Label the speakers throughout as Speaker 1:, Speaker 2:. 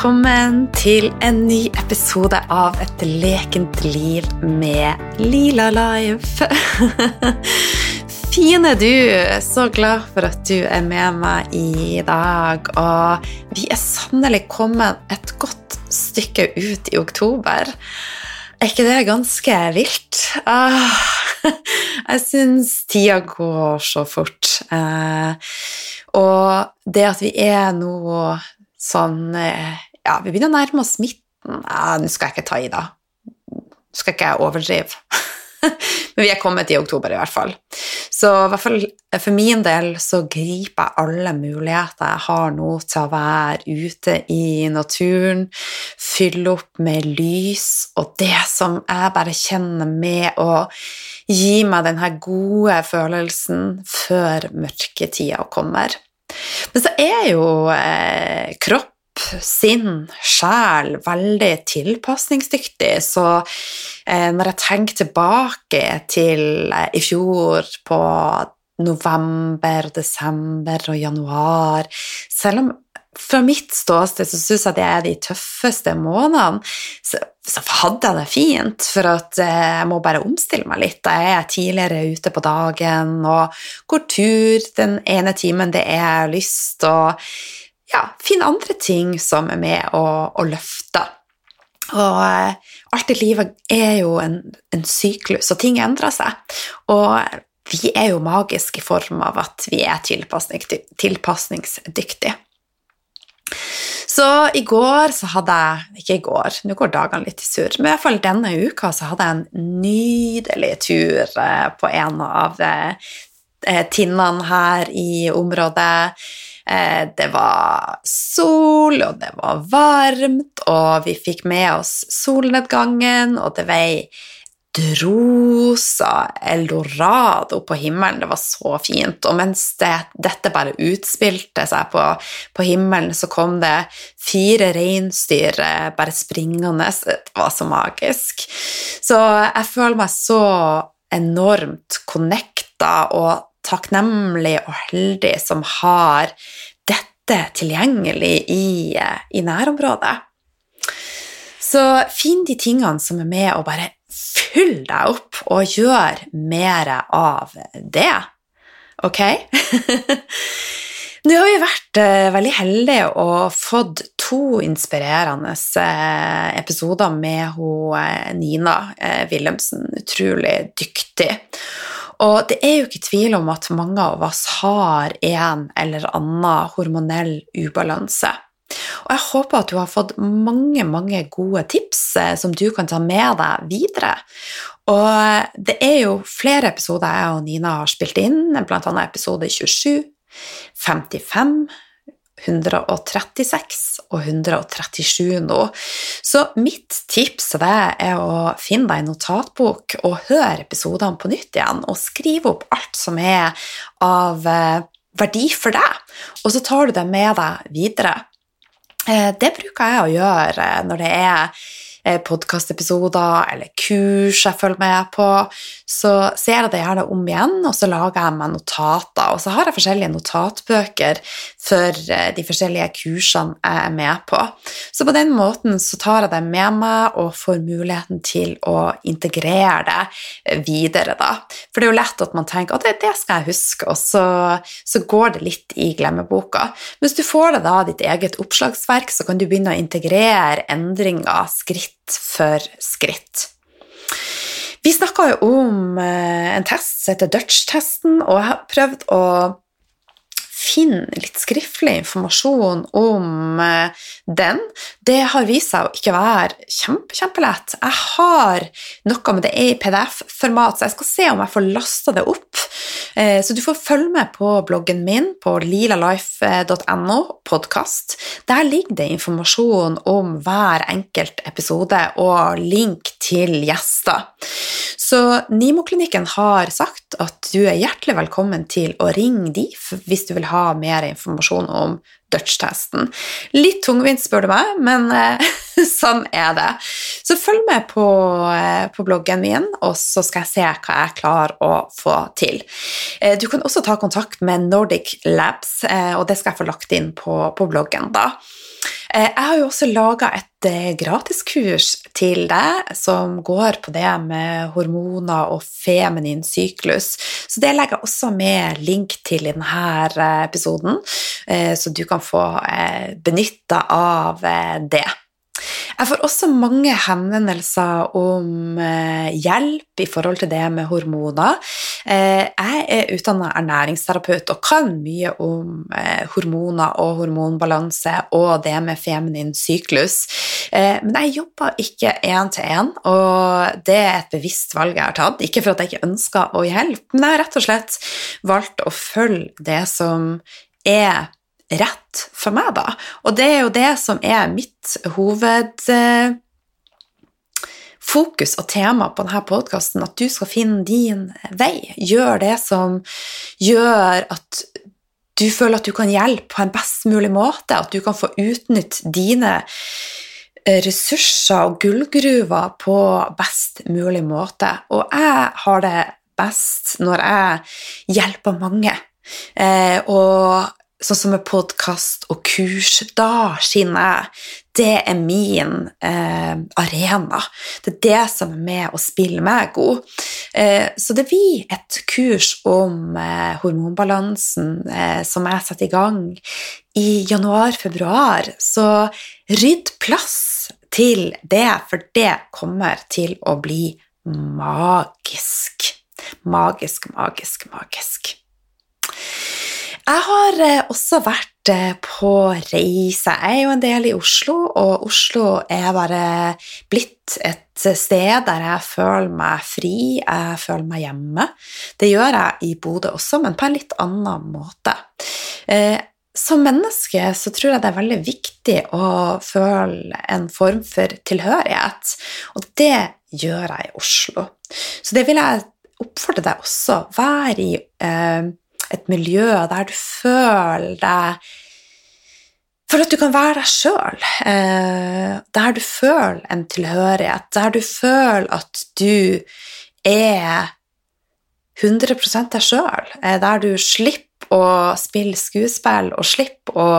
Speaker 1: Velkommen til en ny episode av Et lekent liv med Lila Life. Fine du, så glad for at du er med meg i dag. Og vi er sannelig kommet et godt stykke ut i oktober. Er ikke det ganske vilt? Ah, jeg syns tida går så fort. Eh, og det at vi er nå sånn eh, Ja, vi begynner å nærme oss midten. Ja, Nå skal jeg ikke ta i, da. Nå skal ikke jeg overdrive. Men vi er kommet i oktober, i hvert fall. Så i hvert fall for min del så griper jeg alle muligheter jeg har nå til å være ute i naturen, fylle opp med lys og det som jeg bare kjenner med å gi meg den her gode følelsen før mørketida kommer. Men så er jo eh, kropp, sinn, sjel veldig tilpasningsdyktig, så eh, når jeg tenker tilbake til eh, i fjor på november, desember og januar Selv om fra mitt ståsted så syns jeg det er de tøffeste månedene, så, så hadde jeg det fint, for at eh, jeg må bare omstille meg litt. Jeg er tidligere ute på dagen og går tur den ene timen det er lyst, og ja, finne andre ting som er med å. Og eh, alt i livet er jo en, en syklus, og ting endrer seg. Og vi er jo magiske i form av at vi er tilpasningsdyktige. Så i går så hadde jeg Ikke i går, nå går dagene litt i surr, men i hvert fall denne uka så hadde jeg en nydelig tur eh, på en av eh, tinnene her i området. Eh, det var sol, og det var varmt, og vi fikk med oss solnedgangen, og det vei rosa eldorado på himmelen. Det var så fint. Og mens det, dette bare utspilte seg på, på, himmelen, så kom det fire reinsdyr eh, bare springende. Det var så magisk. Så jeg føler meg så enormt connecta og takknemlig og heldig som har dette tilgjengelig i, eh, i nærområdet. Så finn de tingene som er med og bare fyll deg opp og gjør mer av det. Ok? Nå har vi vært uh, veldig heldige og fått to inspirerende uh, episoder med Nina Wilhelmsen. Utrolig dyktig. Og det er jo ikke tvil om at mange av oss har en eller annen hormonell ubalanse. Og jeg håper at du har fått mange, mange gode tips eh, som du kan ta med deg videre. Og det er jo flere episoder jeg og Nina har spilt inn, bl.a. episode 27, 55, 136 og 137 nå. Så mitt tips til deg er å finne deg en notatbok og høre episodene på nytt igjen, og skrive opp alt som er av eh, verdi for deg, og så tar du det med deg videre. Eh, det bruker jeg å gjøre når det er Eh, podkastepisoder eller kurs jeg følger med på, så ser jeg det gjerne om igjen, og så lager jeg meg notater. Og så har jeg forskjellige notatbøker for eh, de forskjellige kursene jeg er med på. Så på den måten så tar jeg det med meg og får muligheten til å integrere det videre, da. For det er jo lett at man tenker at det, det skal jeg huske, og så, så går det litt i glemmeboka. Hvis du får det da ditt eget oppslagsverk, så kan du begynne å integrere endringer, skritt skritt for skritt. Vi snakka jo om eh, en test som heter Dutch-testen, og jeg har prøvd å finne litt skriftlig informasjon om eh, den. Det har vist seg å ikke være kjempe, kjempelett. Jeg har noe med det er i PDF-format, så jeg skal se om jeg får lasta det opp. Eh, så du får følge med på bloggen min på lilalife.no podkast. Der ligger det informasjon om hver enkelt episode og link til gjester. Så Nimo-klinikken har sagt at du er hjertelig velkommen til å ringe de hvis du vil ha mer informasjon om Dutch-testen. Litt tungvint, spør du meg, men eh, sånn er det. Så følg med på, eh, på, bloggen min, og så skal jeg se hva jeg klarer å få til. Eh, du kan også ta kontakt med Nordic Labs, og det skal jeg få lagt inn på, på bloggen. da. Eh, jeg har jo også laga et eh, gratiskurs til deg som går på det med hormoner og feminin syklus. Så det legger jeg også med link til i denne eh, episoden, så du kan få benytta av det. Jeg får også mange henvendelser om eh, hjelp i forhold til det med hormoner. Eh, jeg er utdanna ernæringsterapeut og kan mye om eh, hormoner og hormonbalanse og det med feminin syklus. Men jeg jobber ikke én til én, og det er et bevisst valg jeg har tatt. Ikke for at jeg ikke ønsker å hjelpe, men jeg har rett og slett valgt å følge det som er rett for meg, da. Og det er jo det som er mitt hovedfokus og tema på denne podkasten, at du skal finne din vei. Gjør det som gjør at du føler at du kan hjelpe på en best mulig måte, at du kan få utnytte dine ressurser og gullgruver på best mulig måte. Og jeg har det best når jeg hjelper mange. Eh, og sånn som med podkast og kurs, da skinner jeg. Det er min eh, arena. Det er det som er med å spille meg god. Eh, så det blir et kurs om eh, hormonbalansen eh, som jeg setter i gang i januar-februar. Så rydd plass til det, for det kommer til å bli magisk. Magisk, magisk, magisk. Jeg har eh, også vært eh, på reise. Jeg er jo en del i Oslo, og Oslo er bare blitt et sted der jeg føler meg fri, jeg føler meg hjemme. Det gjør jeg i Bodø også, men på en litt annen måte. Eh, som menneske så tror jeg det er veldig viktig å føle en form for tilhørighet, og det gjør jeg i Oslo. Så det vil jeg oppfordre deg også. Vær i eh, et miljø der du føler deg For at du kan være deg sjøl. Eh, der du føler en tilhørighet. Der du føler at du er 100 deg sjøl. Eh, der du slipper å spille skuespill og slipper å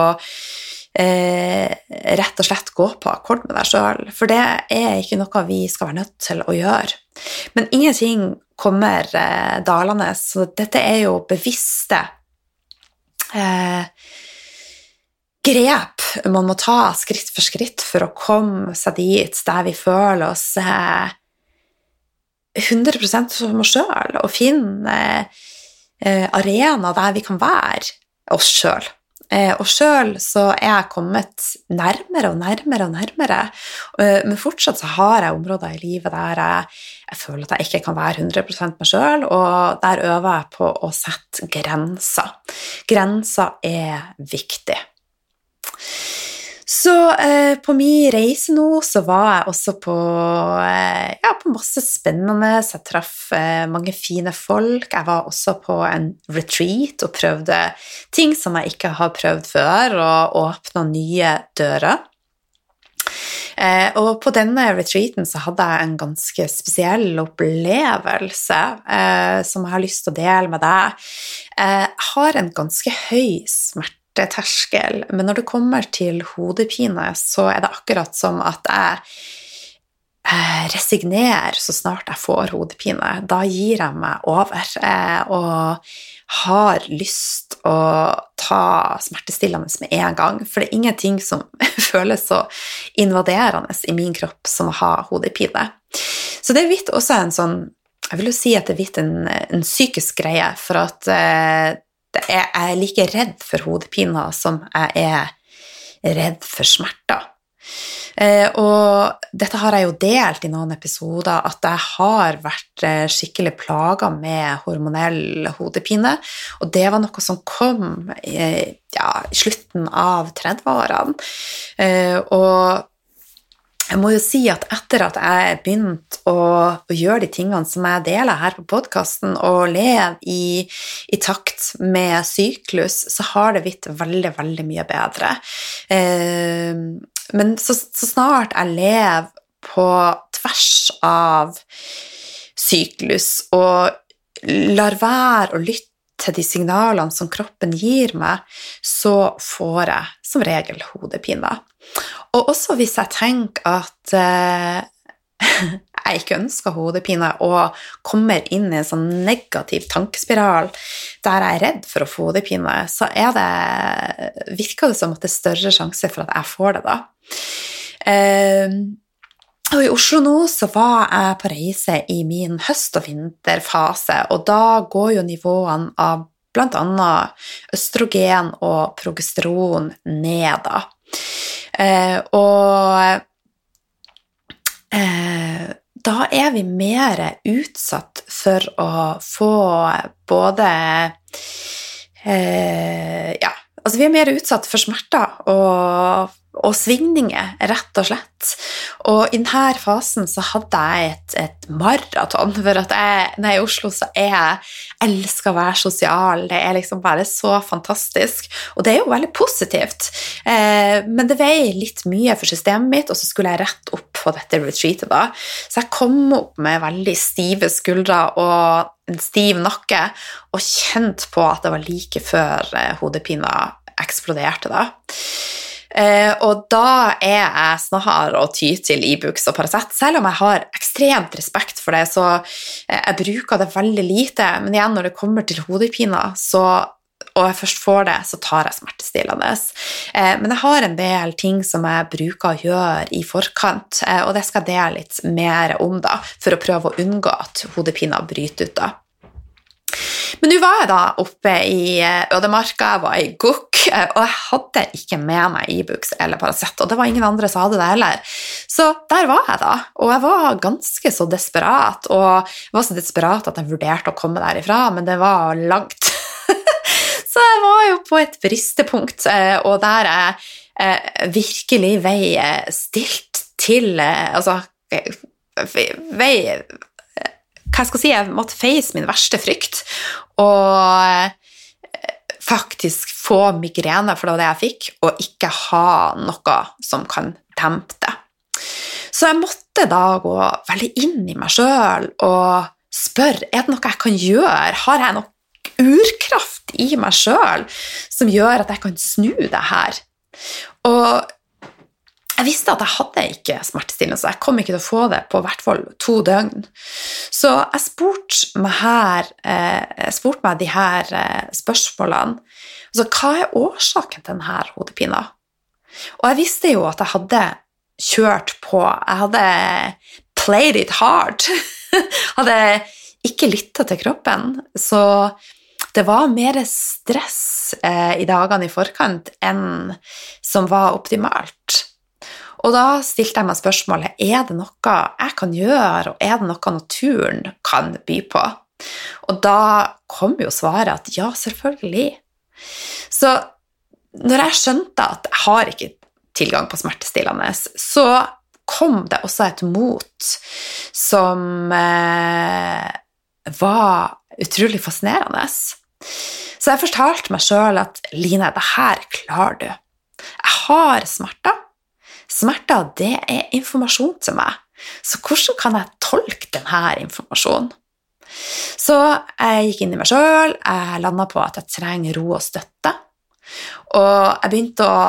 Speaker 1: eh, rett og slett gå på akkord med deg sjøl. For det er ikke noe vi skal være nødt til å gjøre. Men ingenting kommer eh, dalende, så dette er jo bevisste eh, grep man må ta skritt for skritt for å komme seg dit der vi føler oss eh, 100 som oss sjøl, og finne eh, arena der vi kan være oss sjøl. Eh, og sjøl så er jeg kommet nærmere og nærmere og nærmere, eh, men fortsatt så har jeg områder i livet der jeg, jeg føler at jeg ikke kan være 100 meg sjøl, og der øver jeg på å sette grenser. Grenser er viktig. Så eh, på min reise nå så var jeg også på, eh, ja, på masse spennende. Så jeg traff eh, mange fine folk. Jeg var også på en retreat og prøvde ting som jeg ikke har prøvd før, og åpna nye dører. Eh, og på denne retreaten så hadde jeg en ganske spesiell opplevelse eh, som jeg har lyst til å dele med deg. Jeg har en ganske høy smerte smerteterskel. Men når det kommer til hodepine, så er det akkurat som at jeg resignerer så snart jeg får hodepine. Da gir jeg meg over eh, og har lyst å ta smertestillende med en gang. For det er ingenting som føles så invaderende i min kropp som å ha hodepine. Så det er vidt også en sånn Jeg vil jo si at det er vidt en, en psykisk greie, for at eh, jeg er like redd for hodepiner som jeg er redd for smerter. Eh, og dette har jeg jo delt i noen episoder, at jeg har vært eh, skikkelig plaga med hormonell hodepine. Og det var noe som kom ja, i slutten av 30-årene. Eh, og jeg må jo si at etter at jeg begynte å, å gjøre de tingene som jeg deler her på podkasten, og leve i, i, takt med syklus, så har det blitt veldig, veldig mye bedre. Eh, men så, så, snart jeg lever på tvers av syklus og lar være å lytte til de signalene som kroppen gir meg, så får jeg som regel hodepine. Og også hvis jeg tenker at eh, jeg ikke ønsker hodepine og kommer inn i en sånn negativ tankespiral der jeg er redd for å få hodepine, så det, virker det som at det er større sjanse for at jeg får det da. Eh, og I Oslo nå så var jeg på reise i min høst- og vinterfase, og da går jo nivåene av bl.a. østrogen og progesteron ned, da. Eh, og eh, da er vi mer utsatt for å få både eh, Ja, altså vi er mer utsatt for smerter og og svingninger, rett og slett. Og i denne fasen så hadde jeg et, et maraton, for at jeg, når jeg er i Oslo, så er jeg elsker å være sosial. Det er liksom bare så fantastisk. Og det er jo veldig positivt. Eh, men det veier litt mye for systemet mitt, og så skulle jeg rett opp på dette retreatet da. Så jeg kom opp med veldig stive skuldre og en stiv nakke, og kjente på at det var like før eh, hodepina eksploderte da. Eh, og da er jeg snar å ty til Ibux og Paracet, selv om jeg har ekstremt respekt for det, så eh, jeg bruker det veldig lite. Men igjen, når det kommer til hodepine, så og jeg først får det, så tar jeg smertestillende. Eh, men jeg har en del ting som jeg bruker å gjøre i forkant, eh, og det skal jeg dele litt mer om, da, for å prøve å unngå at hodepina bryter ut. da. Men nå var jeg da oppe i eh, ødemarka, jeg var i Gokk, eh, og jeg hadde ikke med meg Ibux eller Paracet, og det var ingen andre som hadde det heller. Så der var jeg, da, og jeg var ganske så desperat, og jeg var så desperat at jeg vurderte å komme derifra, men det var langt. så jeg var jo på et bristepunkt, eh, og der jeg virkelig vei stilt til Altså vei hva skal jeg si, jeg måtte face min verste frykt og faktisk få migrene, for det var det jeg fikk, og ikke ha noe som kan dempe det. Så jeg måtte da gå veldig inn i meg sjøl og spørre er det noe jeg kan gjøre. Har jeg nok urkraft i meg sjøl som gjør at jeg kan snu det her? Og jeg visste at jeg hadde ikke smertestillende, så jeg kom ikke til å få det på hvert fall to døgn. Så jeg spurte meg, her, jeg spurte meg de her eh, spørsmålene. Altså, hva er årsaken til denne hodepina? Og jeg visste jo at jeg hadde kjørt på. Jeg hadde played it hard. hadde ikke lytta til kroppen. Så det var mer stress eh, i dagene i forkant enn som var optimalt. Og da stilte jeg meg spørsmålet er det noe jeg kan gjøre, og er det noe naturen kan by på. Og da kom jo svaret at ja, selvfølgelig. Så når jeg skjønte at jeg har ikke tilgang på smertestillende, så kom det også et mot som eh, var utrolig fascinerende. Så jeg fortalte meg sjøl at Line, det her klarer du. Jeg har smerter. Smerter, det er informasjon til meg. Så hvordan kan jeg tolke denne informasjonen? Så jeg gikk inn i meg sjøl, jeg landa på at jeg trenger ro og støtte. Og jeg begynte å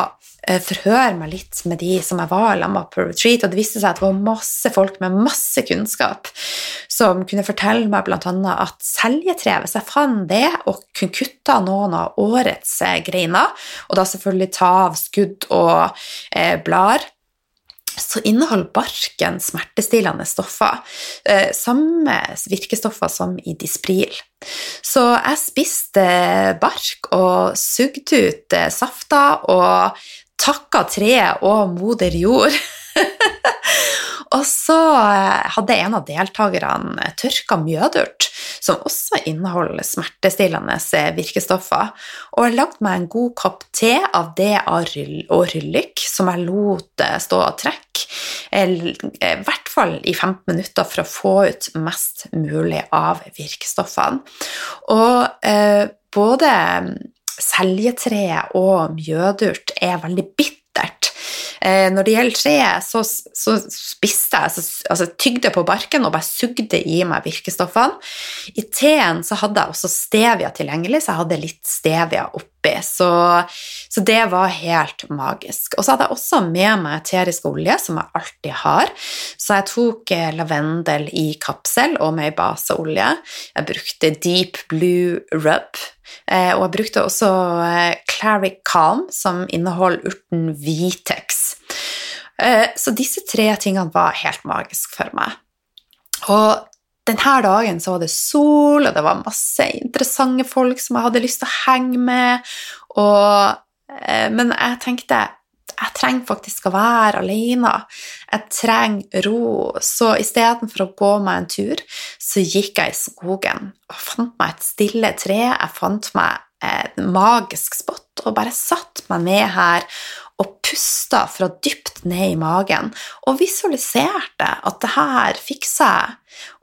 Speaker 1: eh, forhøre meg litt med de som jeg var sammen med på retreat, og det viste seg at det var masse folk med masse kunnskap som kunne fortelle meg bl.a. at seljetre, hvis jeg fant det og kunne kutte noen av årets eh, greiner, og da selvfølgelig ta av skudd og eh, blader så inneholder barken smertestillende stoffer. Eh, samme virkestoffer som i Dispril. Så jeg spiste bark og sugde ut eh, safter og takka treet og moder jord. og så eh, hadde en av deltakerne tørka mjødurt som også inneholder smertestillende virkestoffer. Og jeg lagde meg en god kopp te av det og ryllik, som jeg lot eh, stå og trekke, eh, i hvert fall i 15 minutter for å få ut mest mulig av virkestoffene. Og eh, både seljetreet og mjødurt er veldig bittert. Eh, når det gjelder treet, så, så spiste jeg, så, altså tygde på barken og bare sugde i meg virkestoffene. I teen så hadde jeg også stevia tilgjengelig, så jeg hadde litt stevia oppi. Så, så det var helt magisk. Og så hadde jeg også med meg eterisk olje, som jeg alltid har. Så jeg tok eh, lavendel i kapsel og med baseolje. Jeg brukte Deep Blue Rub og jeg brukte også eh, Clary Calm, som inneholder urten Vitex. Eh, så disse tre tingene var helt magisk for meg. Og denne dagen så var det sol, og det var masse interessante folk som jeg hadde lyst til å henge med. Og, men jeg tenkte jeg trenger faktisk å være alene. Jeg trenger ro. Så istedenfor å gå meg en tur, så gikk jeg i skogen og fant meg et stille tre. Jeg fant meg et magisk spot og bare satt meg ned her og pusta fra dypt ned i magen og visualiserte at det her fikser jeg.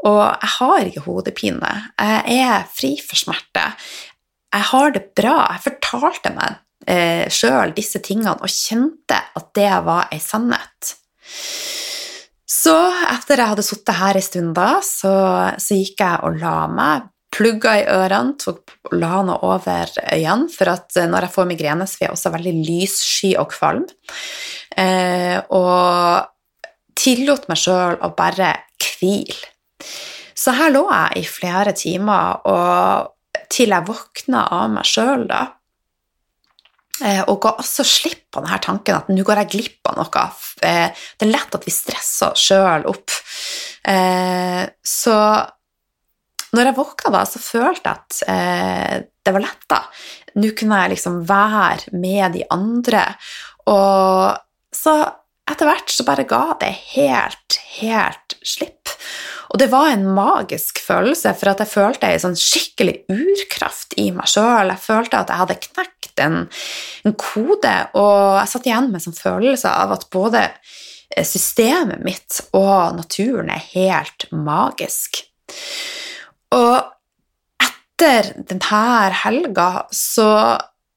Speaker 1: Og jeg har ikke hodepine. Jeg er fri for smerte. Jeg har det bra. Jeg fortalte meg eh, sjøl disse tingene og kjente at det var ei sannhet. Så etter jeg hadde sittet her ei stund, da, så, så, gikk jeg og la meg. Plugga i ørene, tok, la noe over øynene, for at når jeg får migrene, så er jeg også veldig lyssky og kvalm. Eh, og tillot meg sjøl å bare hvile. Så her lå jeg i flere timer, og til jeg våkna av meg sjøl, da, Eh, og ga også slipp på denne tanken at nå går jeg glipp av noe. Eh, det er lett at vi stresser oss sjøl opp. Eh, så når jeg våkna da, så følte jeg at det var letta. Nå kunne jeg liksom være med de andre. Og så etter hvert så bare ga det helt, helt slipp. Og det var en magisk følelse, for at jeg følte ei sånn skikkelig urkraft i meg sjøl. Jeg følte at jeg hadde knekt en, en, kode, og jeg satt igjen med en sånn følelse av at både systemet mitt og naturen er helt magisk. Og etter denne helga så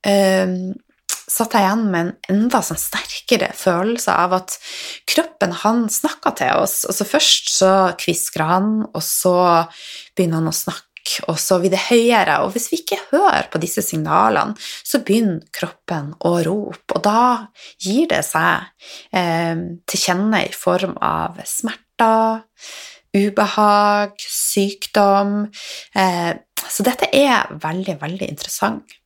Speaker 1: um, satt jeg igjen med en enda sånn sterkere følelse av at kroppen han snakka til oss. Altså Først så kvisker han, og så begynner han å snakke, og så blir det høyere. Og hvis vi ikke hører på disse signalene, så begynner kroppen å rope, og da gir det seg eh, til kjenne i form av smerter, ubehag, sykdom. Eh, så dette er veldig, veldig interessant.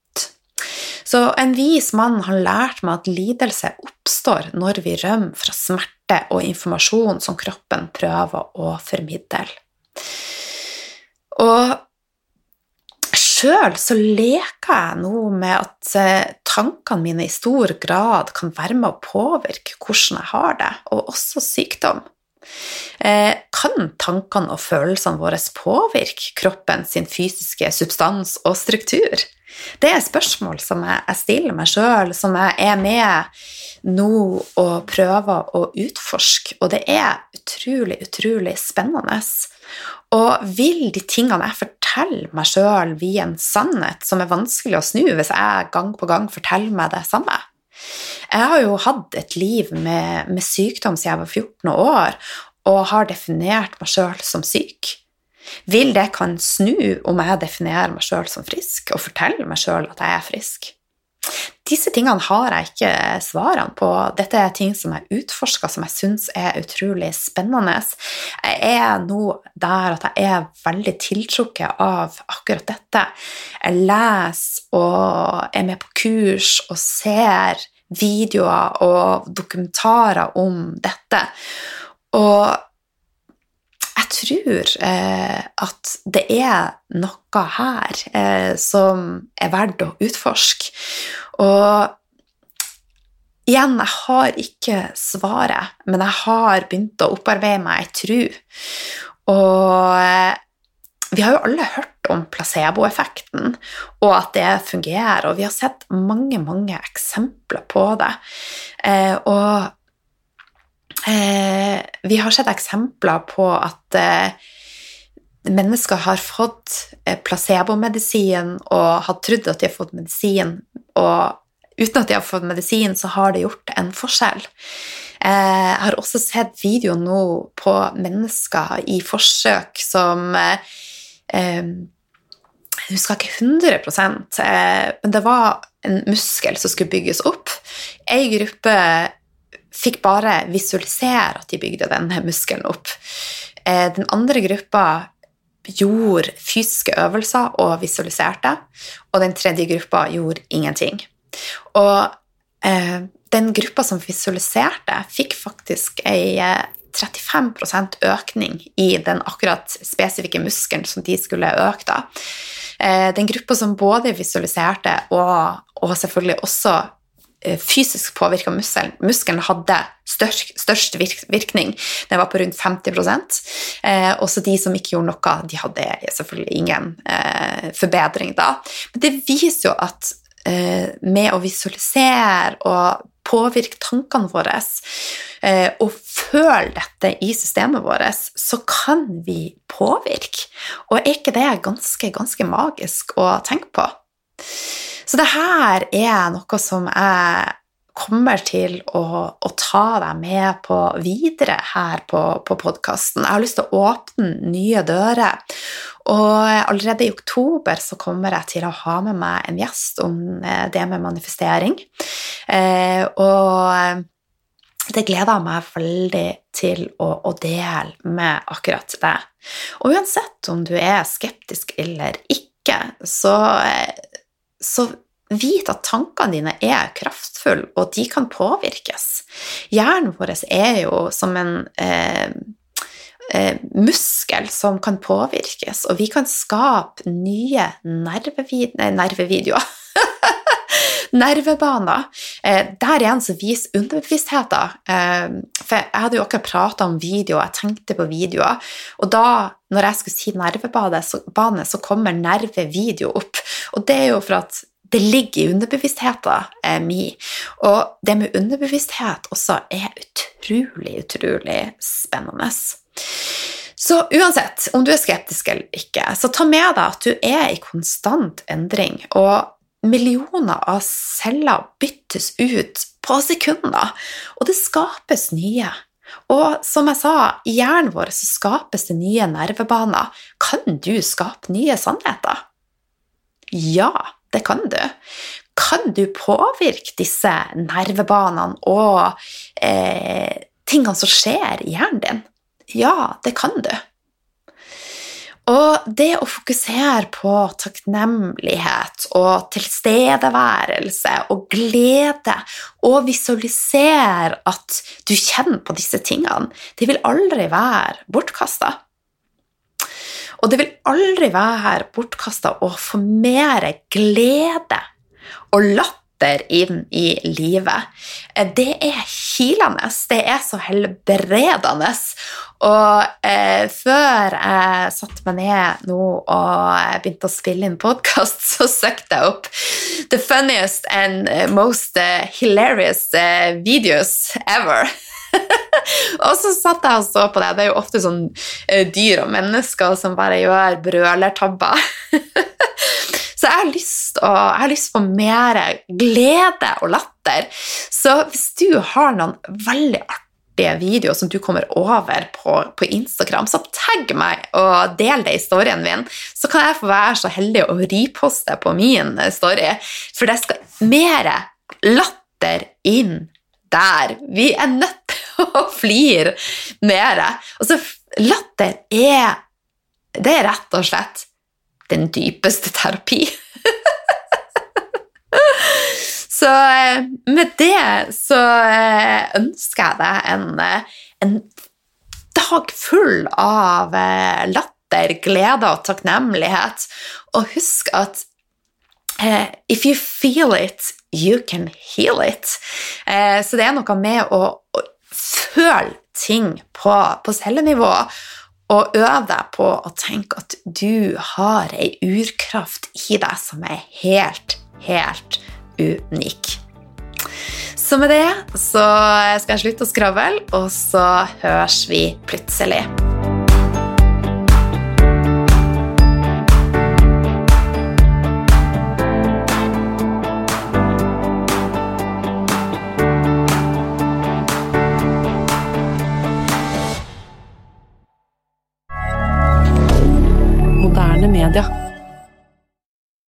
Speaker 1: Så en vis mann har lært meg at lidelse oppstår når vi rømmer fra smerte og informasjon som kroppen prøver å formidle. Og sjøl så leker jeg nå med at eh, tankene mine i stor grad kan være med å påvirke hvordan jeg har det, og også sykdom. Eh, kan tankene og følelsene våre påvirke kroppen sin fysiske substans og struktur? Det er spørsmål som jeg stiller meg sjøl, som jeg er med nå og prøver å utforske, og det er utrolig, utrolig spennende. Og vil de tingene jeg forteller meg sjøl, bli en sannhet som er vanskelig å snu hvis jeg gang på gang forteller meg det samme? Jeg har jo hatt et liv med, med sykdom siden jeg var 14 år, og har definert meg sjøl som syk. Vil det kan snu om jeg definerer meg sjøl som frisk, og forteller meg sjøl at jeg er frisk? Disse tingene har jeg ikke svarene på. Dette er ting som jeg utforsker, som jeg syns er utrolig spennende. Jeg er nå der at jeg er veldig tiltrukket av akkurat dette. Jeg leser og er med på kurs og ser videoer og dokumentarer om dette. Og jeg tror eh, at det er noe her eh, som er verdt å utforske. Og igjen, jeg har ikke svaret, men jeg har begynt å opparbeide meg ei tru. Og eh, vi har jo alle hørt om placeboeffekten, og at det fungerer, og vi har sett mange, mange eksempler på det. Eh, og Eh, vi har sett eksempler på at eh, mennesker har fått eh, placebomedisin og har trodd at de har fått medisin, og uten at de har fått medisin, så har det gjort en forskjell. Eh, jeg har også sett video nå på mennesker i forsøk som eh, Jeg husker ikke 100 men det var en muskel som skulle bygges opp. Ei gruppe fikk bare visualisere at de bygde denne muskelen opp. Den andre gruppa gjorde fysiske øvelser og visualiserte, og den tredje gruppa gjorde ingenting. Og eh, den gruppa som visualiserte, fikk faktisk ei 35 eh, økning i den akkurat spesifikke muskelen som de skulle øke. da. Eh, den gruppa som både visualiserte og, og selvfølgelig også Eh, fysisk påvirka muskelen. Muskelen hadde størst, størst virkning. Den var på rundt 50% eh, Også de som ikke gjorde noe, de hadde selvfølgelig ingen eh, forbedring da. Men det viser jo at eh, med å visualisere og påvirke tankene våre eh, og føle dette i systemet vårt, så kan vi påvirke. Og er ikke det ganske, ganske magisk å tenke på? Så det her er noe som jeg kommer til å, å ta deg med på videre her på, på podkasten. Jeg har lyst til å åpne nye dører. Og allerede i oktober så kommer jeg til å ha med meg en gjest om eh, det med manifestering. Eh, og det gleder jeg meg veldig til å, å, dele med akkurat det. Og uansett om du er skeptisk eller ikke, så eh, så vit at tankene dine er kraftfulle, og de kan påvirkes. Hjernen vår er jo som en eh, eh, muskel som kan påvirkes, og vi kan skape nye nervevid nervevideoer. Nervebaner. Eh, der igjen så viser underbevisstheten eh, For jeg hadde jo akkurat prata om video, jeg tenkte på videoer, og da, når jeg skulle si nervebane, så, så kommer nervevideo opp. Og det er jo for at det ligger i underbevisstheten eh, min. Og det med underbevissthet også er utrolig, utrolig spennende. Så uansett, om du er skeptisk eller ikke, så ta med deg at du er i konstant endring. Og millioner av celler byttes ut på sekunder, og det skapes nye. Og som jeg sa, i hjernen vår så skapes det nye nervebaner. Kan du skape nye sannheter? Ja, det kan du. Kan du påvirke disse nervebanene og eh, tingene som skjer i hjernen din? Ja, det kan du. Og det å fokusere på takknemlighet og tilstedeværelse og glede og visualisere at du kjenner på disse tingene, det vil aldri være bortkasta. Og det vil aldri være bortkasta å få mer glede og latter inn i livet. Det er kilende, det er så helbredende. Og eh, før jeg satte meg ned nå og begynte å spille inn podkast, så søkte jeg opp 'The funniest and most hilarious eh, videos ever'. og så satt jeg og så på det. Det er jo ofte sånn uh, dyr og mennesker som bare gjør brølertabber. så jeg har, lyst å, jeg har lyst på mer glede og latter. Så hvis du har noen veldig artige videoer som du kommer over på, på, Instagram, så tagg meg og del det i storyen min, så kan jeg få være så heldig å riposte på min story. For det skal mer latter inn der. Vi er nødt til å flire mer. Og latter er Det er rett og slett den dypeste terapi. så eh, med det så eh, ønsker jeg deg en, eh, en dag full av latter, glede og takknemlighet. Og husk at Uh, if you feel it, you can heal it. Uh, så det er noe med å, å føle ting på, på cellenivå. Og øve deg på å tenke at du har ei urkraft i deg som er helt, helt unik. Så med det så skal jeg slutte å skravle, og så høres vi plutselig.